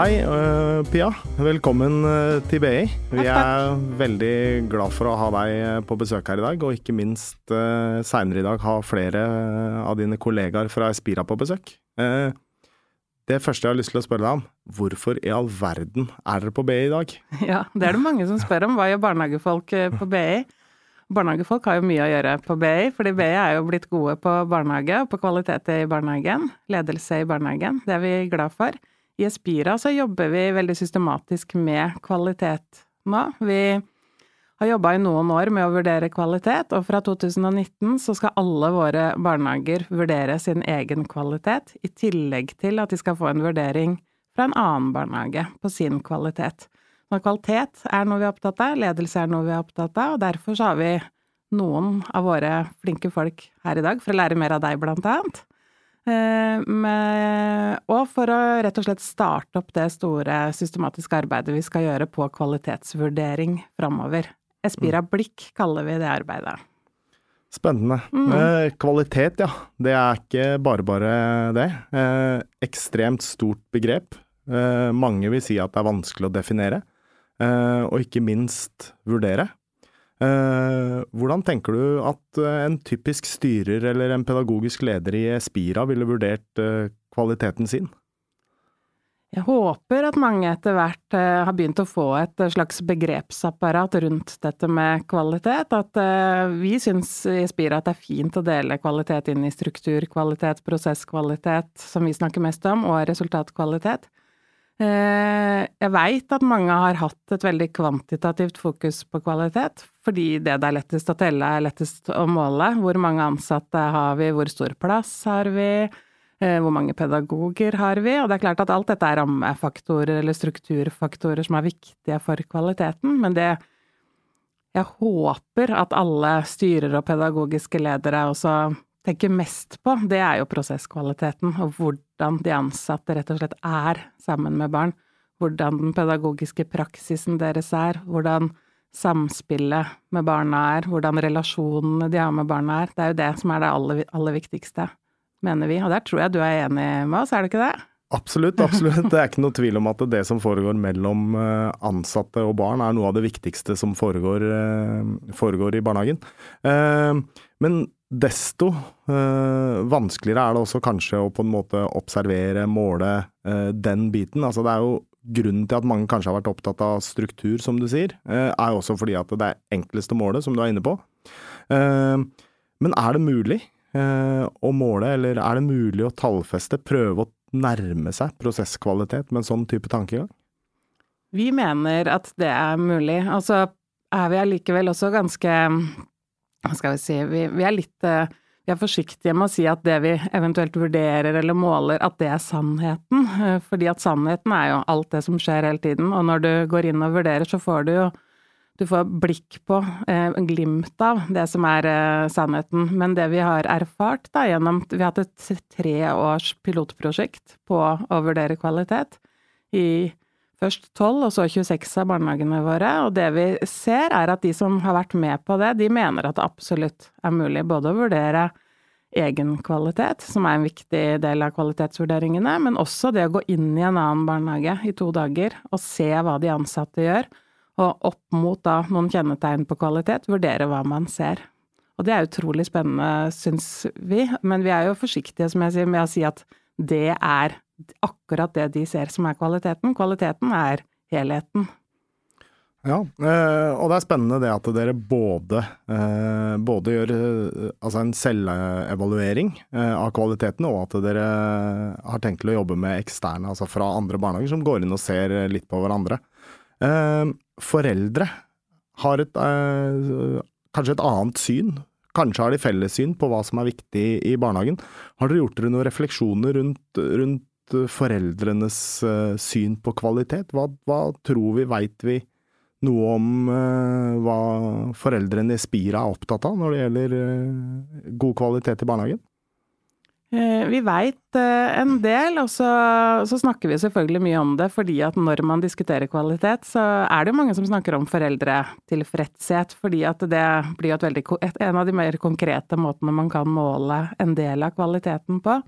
Hei, uh, Pia. Velkommen uh, til BI. Vi er veldig glad for å ha deg eh, på besøk her i dag, og ikke minst uh, seinere i dag ha flere av dine kollegaer fra Espira på besøk. Uh, det første jeg har lyst til å spørre deg om, hvorfor i all verden er dere på BI i dag? Ja, det er det mange som spør om. Hva gjør barnehagefolk på BI? Barnehagefolk har jo mye å gjøre på BI, fordi BI er jo blitt gode på barnehage og på kvalitet i barnehagen. Ledelse i barnehagen. Det er vi glad for. I Espira så jobber vi veldig systematisk med kvalitet nå. Vi har jobba i noen år med å vurdere kvalitet, og fra 2019 så skal alle våre barnehager vurdere sin egen kvalitet, i tillegg til at de skal få en vurdering fra en annen barnehage på sin kvalitet. Så kvalitet er noe vi er opptatt av, ledelse er noe vi er opptatt av, og derfor så har vi noen av våre flinke folk her i dag for å lære mer av deg, blant annet. Eh, med, og for å rett og slett starte opp det store systematiske arbeidet vi skal gjøre på kvalitetsvurdering framover. Espira mm. Blikk kaller vi det arbeidet. Spennende. Mm. Eh, kvalitet, ja. Det er ikke bare bare det. Eh, ekstremt stort begrep. Mange vil si at det er vanskelig å definere, og ikke minst vurdere. Eh, hvordan tenker du at eh, en typisk styrer eller en pedagogisk leder i Espira ville vurdert eh, kvaliteten sin? Jeg håper at mange etter hvert har begynt å få et slags begrepsapparat rundt dette med kvalitet. At vi syns i Espira at det er fint å dele kvalitet inn i strukturkvalitet, prosesskvalitet, som vi snakker mest om, og resultatkvalitet. Eh, jeg veit at mange har hatt et veldig kvantitativt fokus på kvalitet, fordi det det er lettest å telle, er lettest å måle. Hvor mange ansatte har vi, hvor stor plass har vi, eh, hvor mange pedagoger har vi? Og det er klart at alt dette er rammefaktorer eller strukturfaktorer som er viktige for kvaliteten, men det jeg håper at alle styrer og pedagogiske ledere også tenker mest på, det er jo prosesskvaliteten, og hvordan de ansatte rett og slett er sammen med barn. Hvordan den pedagogiske praksisen deres er, hvordan samspillet med barna er, hvordan relasjonene de har med barna er. Det er jo det som er det aller, aller viktigste, mener vi. Og der tror jeg du er enig med oss, er det ikke det? Absolutt, absolutt. Det er ikke noe tvil om at det som foregår mellom eh, ansatte og barn, er noe av det viktigste som foregår, eh, foregår i barnehagen. Eh, men desto øh, vanskeligere er det også kanskje å på en måte observere, måle øh, den biten. Altså det er jo Grunnen til at mange kanskje har vært opptatt av struktur, som du sier, øh, er jo også fordi at det er enklest å måle, som du er inne på. men er det mulig å måle, eller er det mulig å tallfeste, prøve å nærme seg prosesskvalitet med en sånn type tankegang? Vi mener at det er mulig. Altså er vi allikevel også ganske hva skal vi si, vi, vi er litt eh, vi er forsiktige med å si at det vi eventuelt vurderer eller måler, at det er sannheten. Eh, fordi at sannheten er jo alt det som skjer hele tiden, og når du går inn og vurderer, så får du jo du får blikk på, eh, glimt av, det som er eh, sannheten. Men det vi har erfart da, gjennom Vi har hatt et tre års pilotprosjekt på å vurdere kvalitet i først 12 og så 26 av barnehagene våre, og det vi ser er at de som har vært med på det, de mener at det absolutt er mulig både å vurdere egen kvalitet, som er en viktig del av kvalitetsvurderingene, men også det å gå inn i en annen barnehage i to dager og se hva de ansatte gjør, og opp mot da noen kjennetegn på kvalitet, vurdere hva man ser. Og det er utrolig spennende, syns vi, men vi er jo forsiktige, som jeg sier, med å si at det er akkurat det de ser som er kvaliteten. Kvaliteten er helheten. Ja, eh, og det er spennende det at dere både, eh, både gjør eh, altså en selvevaluering av kvaliteten, og at dere har tenkt å jobbe med eksterne, altså fra andre barnehager, som går inn og ser litt på hverandre. Foreldre har et, kanskje et annet syn. Kanskje har de fellessyn på hva som er viktig i barnehagen. Har dere gjort dere noen refleksjoner rundt, rundt foreldrenes uh, syn på kvalitet? Hva, hva tror vi, veit vi noe om uh, hva foreldrene i Spira er opptatt av når det gjelder god kvalitet i barnehagen? Vi veit en del, og så, så, snakker vi selvfølgelig mye om det. fordi at når man diskuterer kvalitet, så er det jo mange som snakker om foreldretilfredshet. Fordi at det blir et veldig, en av de mer konkrete måtene man kan måle en del av kvaliteten på.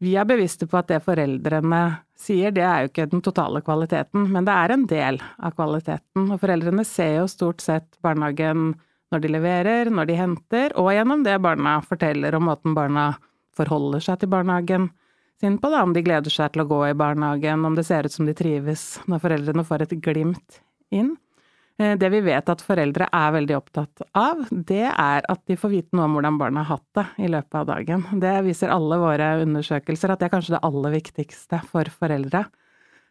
Vi er bevisste på at det foreldrene sier, det er jo ikke den totale kvaliteten, men det er en del av kvaliteten. Og foreldrene ser jo stort sett barnehagen når de leverer, når de henter, og gjennom det barna forteller om måten barna forholder seg til barnehagen sin på, da, om de gleder seg til å gå i barnehagen, om det ser ut som de trives når foreldrene får et glimt inn. Eh, det vi vet at foreldre er veldig opptatt av, det er at de får vite noe om hvordan barna har hatt det i løpet av dagen. Det viser alle våre undersøkelser at det er kanskje det aller viktigste for foreldre.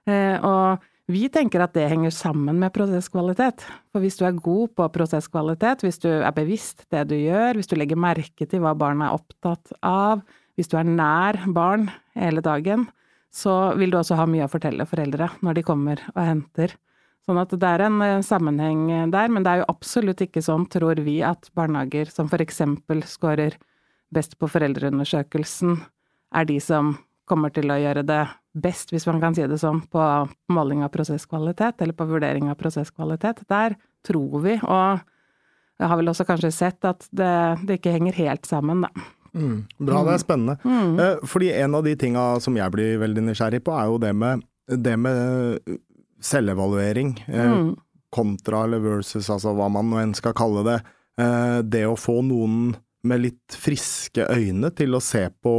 Eh, og vi tenker at det henger sammen med prosesskvalitet. For hvis du er god på prosesskvalitet, hvis du er bevisst det du gjør, hvis du legger merke til hva barna er opptatt av, hvis du er nær barn hele dagen, så vil du også ha mye å fortelle foreldre når de kommer og henter. Sånn at det er en eh, sammenheng der, men det er jo absolutt ikke sånn, tror vi, at barnehager som eksempel scorer best på foreldreundersøkelsen, er de som kommer til å gjøre det best, hvis man kan si det sånn, på måling av prosesskvalitet, eller på vurdering av prosesskvalitet. Der tror vi, og jeg har vel også kanskje sett at det, det ikke henger helt sammen, da. Mm, bra, det er spennende. Mm. Eh, fordi en av de tinga som jeg blir veldig nysgjerrig på, er jo det med, det med selvevaluering eh, mm. kontra eller versus, altså hva man nå enn skal kalle det. Eh, det å få noen med litt friske øyne til å se på,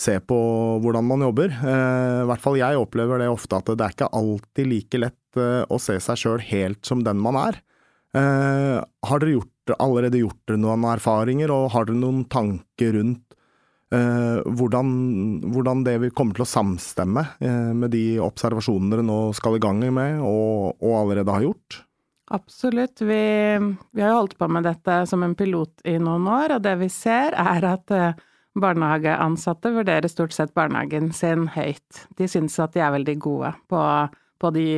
se på hvordan man jobber. Eh, I hvert fall jeg opplever det ofte at det er ikke alltid like lett å se seg sjøl helt som den man er. Har dere gjort, allerede gjort noen erfaringer, og har dere noen tanker rundt hvordan, hvordan, det vil komme til å samstemme eh, med de observasjonene dere nå skal i gang med, og, og allerede har gjort? Absolutt. Vi, vi, har jo holdt på med dette som en pilot i noen år, og det vi ser er at eh, barnehageansatte vurderer stort sett barnehagen sin høyt. De syns at de er veldig gode på, på de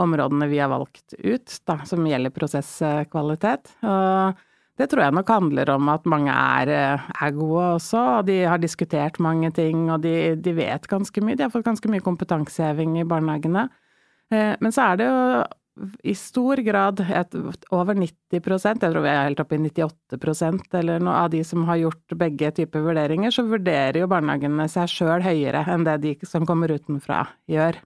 områdene vi har valgt ut, da, som gjelder prosesskvalitet. Og det tror jeg nok handler om at mange er, eh, er gode også, og de har diskutert mange ting, og de, de, vet ganske mye. De har fått ganske mye kompetanseheving i barnehagene. Eh, men så er det jo i stor grad et, over 90% jeg tror vi er helt oppe i 98% eller noe av de som har gjort begge typer vurderinger, så vurderer jo barnehagene seg sjøl høyere enn det de som kommer utenfra gjør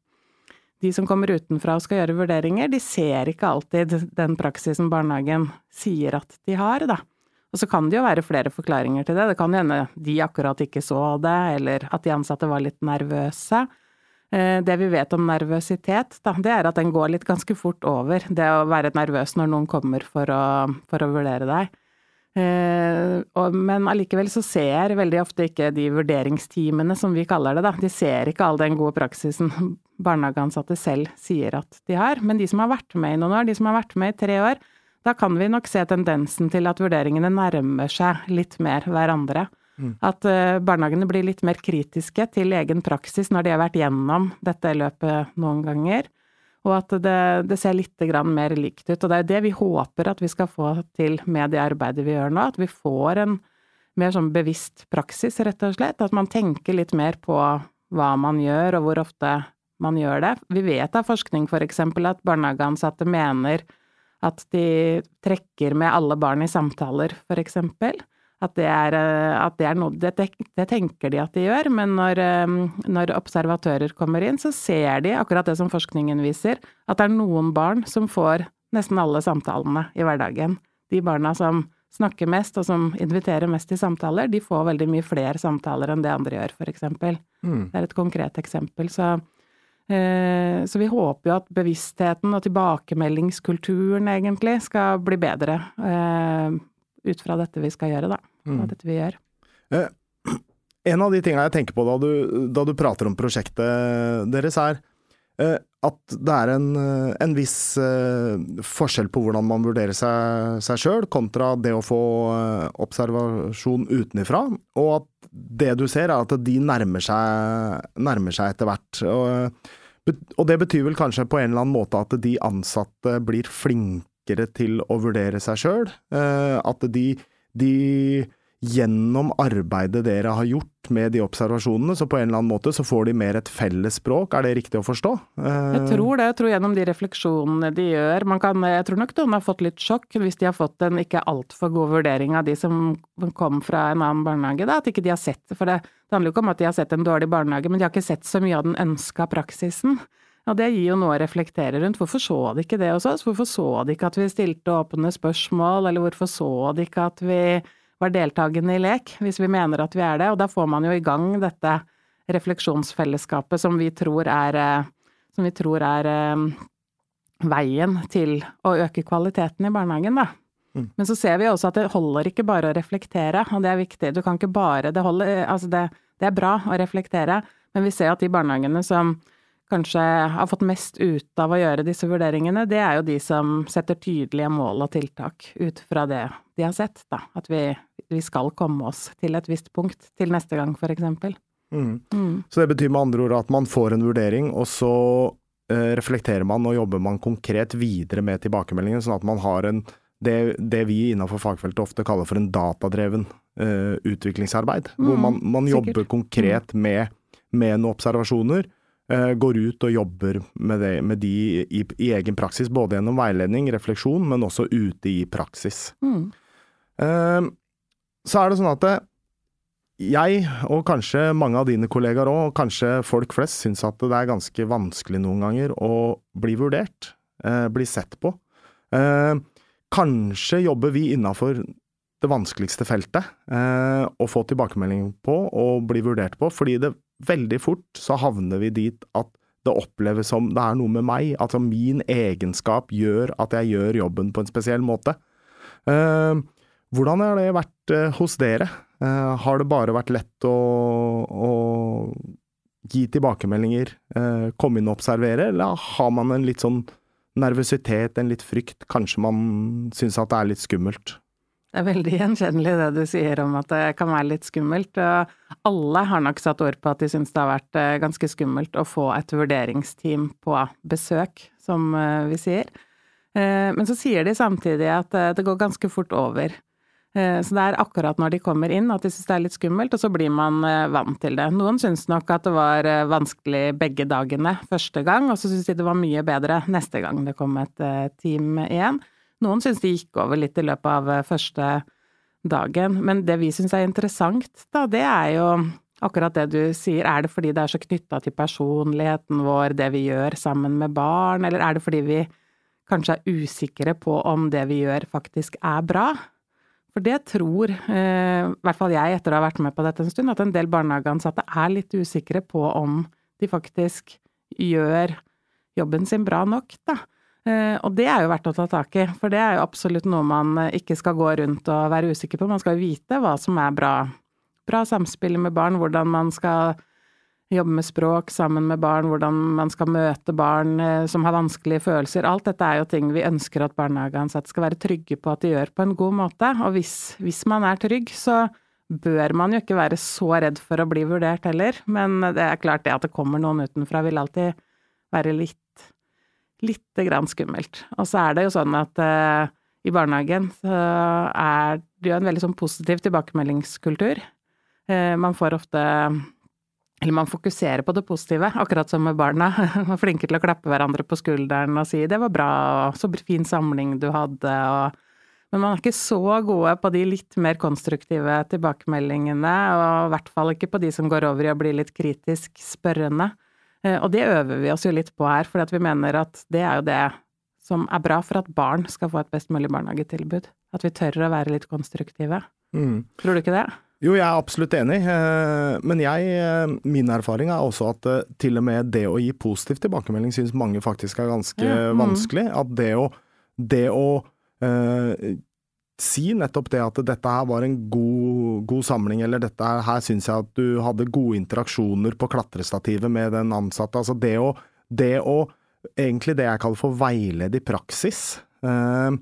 de som kommer utenfra og skal gjøre vurderinger, de ser ikke alltid den praksisen barnehagen sier at de har, da. Og så kan det jo være flere forklaringer til det. Det kan hende de akkurat ikke så det, eller at de ansatte var litt nervøse. Eh, det vi vet om nervøsitet, da, det er at den går litt ganske fort over. Det å være nervøs når noen kommer for å, for å vurdere deg. Eh, men allikevel så ser veldig ofte ikke de vurderingsteamene, som vi kaller det, da, de ser ikke all den gode praksisen barnehageansatte selv sier at de har. Men de som har vært med i noen år, de som har vært med i tre år, da kan vi nok se tendensen til at vurderingene nærmer seg litt mer hverandre. Mm. At uh, barnehagene blir litt mer kritiske til egen praksis når de har vært gjennom dette løpet noen ganger og at det, det ser litt mer likt ut. Og det er det vi håper at vi skal få til med det arbeidet vi gjør nå, at vi får en mer sånn bevisst praksis, rett og slett. At man tenker litt mer på hva man gjør, og hvor ofte man gjør det. Vi vet av forskning for eksempel at barnehageansatte mener at de trekker med alle barn i samtaler, for eksempel. At det er, eh, at det er noe det, tenker de at de gjør, men når, eh, når, observatører kommer inn, så ser de, akkurat det som forskningen viser, at det er noen barn som får nesten alle samtalene i hverdagen. De barna som snakker mest, og som inviterer mest til samtaler, de får veldig mye flere samtaler enn det andre gjør, eksempel. Mm. Det er et konkret eksempel. Så, eh, så vi håper jo at bevisstheten og tilbakemeldingskulturen egentlig skal bli bedre eh, ut fra dette vi skal gjøre, da mm. av dette vi gjør. Eh, en av de tinga jeg tenker på da du, da du, prater om prosjektet deres, er eh, at det er en, en viss eh, forskjell på hvordan man vurderer seg, sjøl, kontra det å få eh, observasjon utenifra, og at det du ser er at de nærmer seg, nærmer seg etter hvert. Og, og det betyr vel kanskje på en eller annen måte at de ansatte blir flinkere til å vurdere seg sjøl. Eh, at de, de gjennom arbeidet dere har gjort med de observasjonene, så på en eller annen måte så får de mer et felles språk, er det riktig å forstå? Jeg tror det, jeg tror gjennom de refleksjonene de gjør. Man kan, jeg tror nok noen har fått litt sjokk hvis de har fått en ikke altfor god vurdering av de som kom fra en annen barnehage, da, at ikke de har sett det. For det, det handler jo ikke om at de har sett en dårlig barnehage, men de har ikke sett så mye av den ønska praksisen. Og det gir jo noe å reflektere rundt. Hvorfor så de ikke det hos oss? Hvorfor så de ikke at vi stilte åpne spørsmål, eller hvorfor så de ikke at vi var deltakende i lek, hvis vi mener at vi er det? Og da får man jo i gang dette refleksjonsfellesskapet som vi tror er, eh, som vi tror er um, veien til å øke kvaliteten i barnehagen, da. Mm. Men så ser vi også at det holder ikke bare å reflektere, og det er viktig. Du kan ikke bare Det holder Altså, det, det er bra å reflektere, men vi ser at de barnehagene som kanskje har fått mest ut av å gjøre disse vurderingene, det er jo de som setter tydelige mål og tiltak ut fra det de har sett, da. At vi, vi skal komme oss til et visst punkt til neste gang, eksempel. Mm. Mm. Så det betyr med andre ord at man får en vurdering, og så eh, reflekterer man og jobber man konkret videre med tilbakemeldingen, sånn at man har en det, det vi innenfor fagfeltet ofte kaller for en datadreven uh, utviklingsarbeid, mm. hvor man, man jobber konkret mm. med, med noen observasjoner går ut og jobber med, det, med de i, i, egen praksis, både gjennom veiledning, refleksjon, men også ute i praksis. Mm. Uh, så er det sånn at jeg, og kanskje mange av dine kollegaer òg, og kanskje folk flest, syns at det er ganske vanskelig noen ganger å bli vurdert, uh, bli sett på. Uh, kanskje jobber vi innafor det vanskeligste feltet å få tilbakemelding på og bli vurdert på, fordi det veldig fort så havner vi dit at det oppleves som det er noe med meg, altså min egenskap gjør at jeg gjør jobben på en spesiell måte. Eh, hvordan har det vært eh, hos dere? Eh, har det bare vært lett å, å gi tilbakemeldinger, komme inn og observere, eller har man en litt sånn nervøsitet, en litt frykt, kanskje man syns at det er litt skummelt? Det er veldig gjenkjennelig det du sier om at det kan være litt skummelt. Alle har nok satt ord på at de syns det har vært eh, ganske skummelt å få et vurderingsteam på besøk, som eh, vi sier. Eh, men så sier de samtidig at det går ganske fort over. Så det er akkurat når de kommer inn at de syns det er litt skummelt, og så blir man vant til det. Noen syns nok at det var vanskelig begge dagene første gang, og så syns de det var mye bedre neste gang det kom et team igjen. Noen syns det gikk over litt i løpet av eh, første dagen, men det vi syns er interessant, da, det er jo akkurat det du sier. Er det fordi det er så knytta til personligheten vår, det vi gjør sammen med barn, eller er det fordi vi kanskje er usikre på om det vi gjør faktisk er bra? For det tror, eh, i hvert fall jeg etter å ha vært med på dette en stund, at en del barnehageansatte er litt usikre på om de faktisk gjør jobben sin bra nok, da. Eh, og det er jo verdt å ta tak i, for det er jo absolutt noe man eh, ikke skal gå rundt og være usikker på. Man skal jo vite hva som er bra. Bra samspill med barn, hvordan man skal jobbe med språk sammen med barn, hvordan man skal møte barn eh, som har vanskelige følelser. Alt dette er jo ting vi ønsker at barnehageansatte skal være trygge på at de gjør på en god måte. Og hvis, hvis man er trygg, så bør man jo ikke være så redd for å bli vurdert heller. Men det er klart det at det kommer noen utenfra vil alltid være litt lite grann skummelt. Og så er det jo sånn at uh, i barnehagen så er det jo en veldig sånn positiv tilbakemeldingskultur. Uh, man får ofte eller man fokuserer på det positive, akkurat som med barna. Man er flinke til å klappe hverandre på skulderen og si 'det var bra', og 'så fin samling du hadde', og Men man er ikke så gode på de litt mer konstruktive tilbakemeldingene, og i hvert fall ikke på de som går over i å bli litt kritisk spørrende. Eh, og det øver vi oss jo litt på her, for vi mener at det er jo det som er bra for at barn skal få et best mulig barnehagetilbud. At vi tør å være litt konstruktive. Mm. Tror du ikke det? Jo, jeg er absolutt enig, eh, men jeg, eh, min erfaring er også at til og med det å gi positiv tilbakemelding synes mange faktisk er ganske ja, mm. vanskelig. At det å, det å si nettopp det at dette her var en god, god samling, eller dette her, syns jeg at du hadde gode interaksjoner på klatrestativet med den ansatte. Altså det å, det å Egentlig det jeg kaller for veilede i praksis. Eh,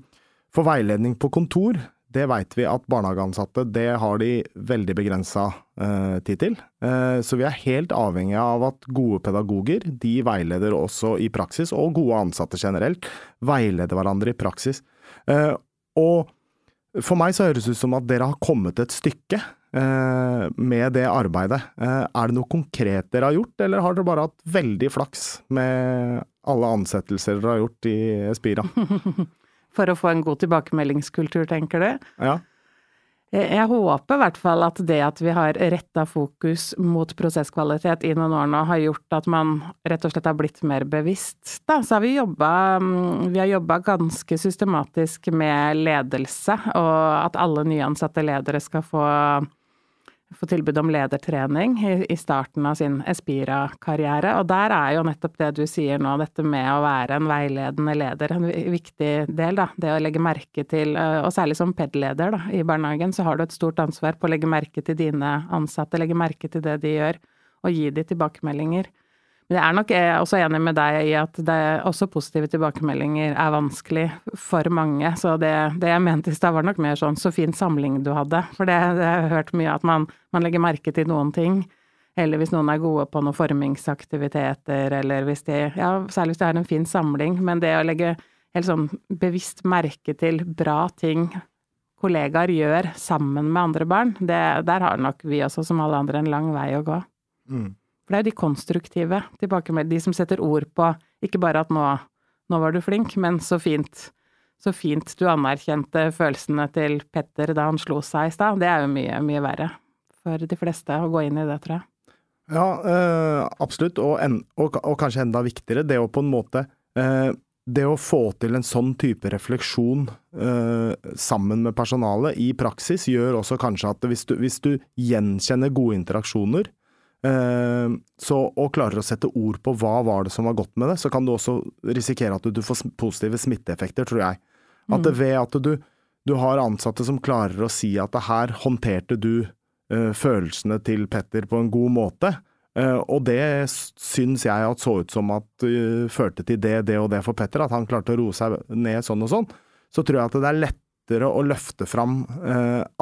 for veiledning på kontor, det veit vi at barnehageansatte det har de veldig begrensa eh, tid til. Eh, så vi er helt avhengige av at gode pedagoger de veileder også i praksis, og gode ansatte generelt veileder hverandre i praksis. Og for meg så høres det ut som at dere har kommet et stykke eh, med det arbeidet. Eh, er det noe konkret dere har gjort, eller har dere bare hatt veldig flaks med alle ansettelser dere har gjort i Espira? For å få en god tilbakemeldingskultur, tenker du? Ja. Jeg håper i hvert fall at det at vi har retta fokus mot prosesskvalitet i noen år nå, har gjort at man rett og slett har blitt mer bevisst. Da, så har vi jobba mm, har jobba ganske systematisk med ledelse, og at alle nyansatte ledere skal få få tilbud om ledertrening i, i starten av sin Espira-karriere. Og der er jo nettopp det du sier nå, dette med å være en veiledende leder, en viktig del. da, Det å legge merke til, eh, og særlig som PED-leder i barnehagen, så har du et stort ansvar på å legge merke til dine ansatte, legge merke til det de gjør, og gi de tilbakemeldinger. Men jeg er nok også enig med deg i at det også positive tilbakemeldinger er vanskelig for mange. Så det, det jeg mente i stad var nok mer sånn så fin samling du hadde. For det, det har jeg hørt mye at man, man, legger merke til noen ting. Eller hvis noen er gode på noen formingsaktiviteter, eller hvis de Ja, særlig hvis de har en fin samling. Men det å legge helt sånn bevisst merke til bra ting kollegaer gjør sammen med andre barn, det, der har nok vi også, som alle andre, en lang vei å gå. Mm. For det er jo de konstruktive tilbakemeldingene, de som setter ord på ikke bare at nå, nå var du flink, men så fint, så fint du anerkjente følelsene til Petter da han slo seg i stad. Det er jo mye, mye verre for de fleste å gå inn i det, tror jeg. Ja, øh, absolutt, og, en, og, og, kanskje enda viktigere, det å på en måte øh, det å få til en sånn type refleksjon øh, sammen med personalet i praksis, gjør også kanskje at hvis du, hvis du gjenkjenner gode interaksjoner, så, og klarer å sette ord på hva var det som var godt med det, så kan du også risikere at du, du får positive smitteeffekter, tror jeg. At det mm. ved at du, du, har ansatte som klarer å si at det her håndterte du uh, følelsene til Petter på en god måte, uh, og det syns jeg at så ut som at uh, førte til det, det og det for Petter, at han klarte å roe seg ned sånn og sånn, så tror jeg at det er lettere å løfte fram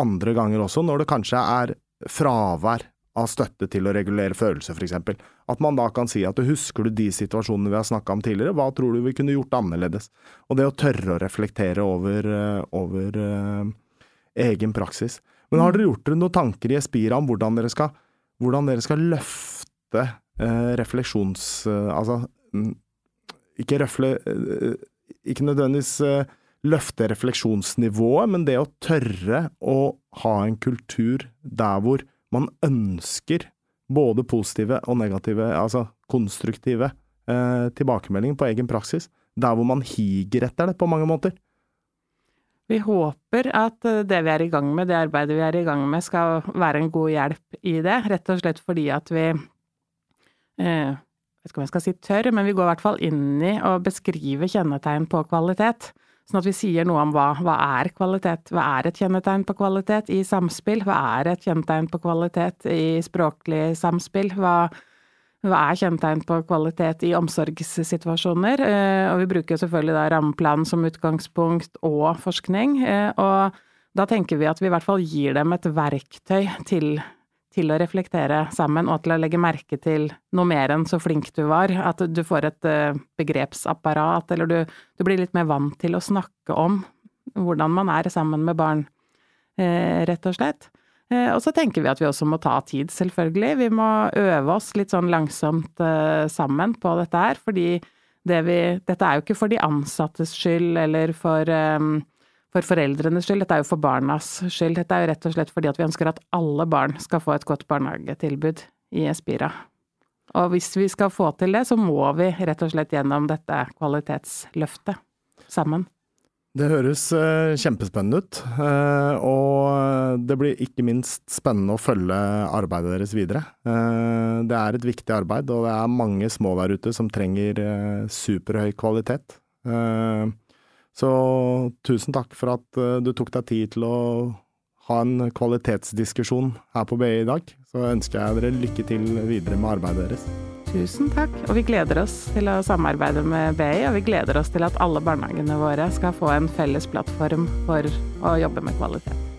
andre ganger også, når det kanskje er fravær av støtte til å regulere følelser, f.eks. At man da kan si at husker du de situasjonene vi har snakka om tidligere, hva tror du vi kunne gjort annerledes? Og det å tørre å reflektere over, eh, over uh, egen praksis. Men har dere gjort dere noen tanker i Espira om hvordan dere skal, hvordan dere skal løfte uh, refleksjons... Uh, altså mm, ikke røfle Ikke nødvendigvis løfte refleksjonsnivået, men det å tørre å ha en kultur der hvor man ønsker både positive og negative, altså konstruktive, eh, tilbakemeldinger på egen praksis. Der hvor man higer etter det på mange måter. Vi håper at eh, det vi er i gang med, det arbeidet vi er i gang med, skal være en god hjelp i det. Rett og slett fordi at vi eh, Jeg vet ikke om jeg skal si tørr, men vi går i hvert fall inn i å beskrive kjennetegn på kvalitet. Sånn at vi sier noe om hva, hva er kvalitet, hva er et kjennetegn på kvalitet i samspill, hva er et kjennetegn på kvalitet i språklig samspill, hva, hva er kjennetegn på kvalitet i omsorgssituasjoner? Eh, og vi bruker selvfølgelig da rammeplanen som utgangspunkt og forskning, eh, og da tenker vi at vi i hvert fall gir dem et verktøy til til å reflektere sammen, og til å legge merke til noe mer enn så flink du var. At du får et uh, begrepsapparat, eller du, du, blir litt mer vant til å snakke om hvordan man er sammen med barn, uh, rett og slett. Uh, og så tenker vi at vi også må ta tid, selvfølgelig. Vi må øve oss litt sånn langsomt sammen på dette her, fordi det vi Dette er jo ikke for de ansattes skyld eller for um, for foreldrenes skyld, dette er jo for barnas skyld. Dette er jo rett og slett fordi at vi ønsker at alle barn skal få et godt barnehagetilbud i Espira. Og hvis vi skal få til det, så må vi rett og slett gjennom dette kvalitetsløftet sammen. Det høres uh, kjempespennende ut, uh, og det blir ikke minst spennende å følge arbeidet deres videre. Uh, det er et viktig arbeid, og det er mange små der ute som trenger superhøy kvalitet. Så tusen takk for at uh, du tok deg tid til å ha en kvalitetsdiskusjon her på BI i dag. Så ønsker jeg dere lykke til videre med arbeidet deres. Tusen takk, og vi gleder oss til å samarbeide med BI, og vi gleder oss til at alle barnehagene våre skal få en felles plattform for å jobbe med kvalitet.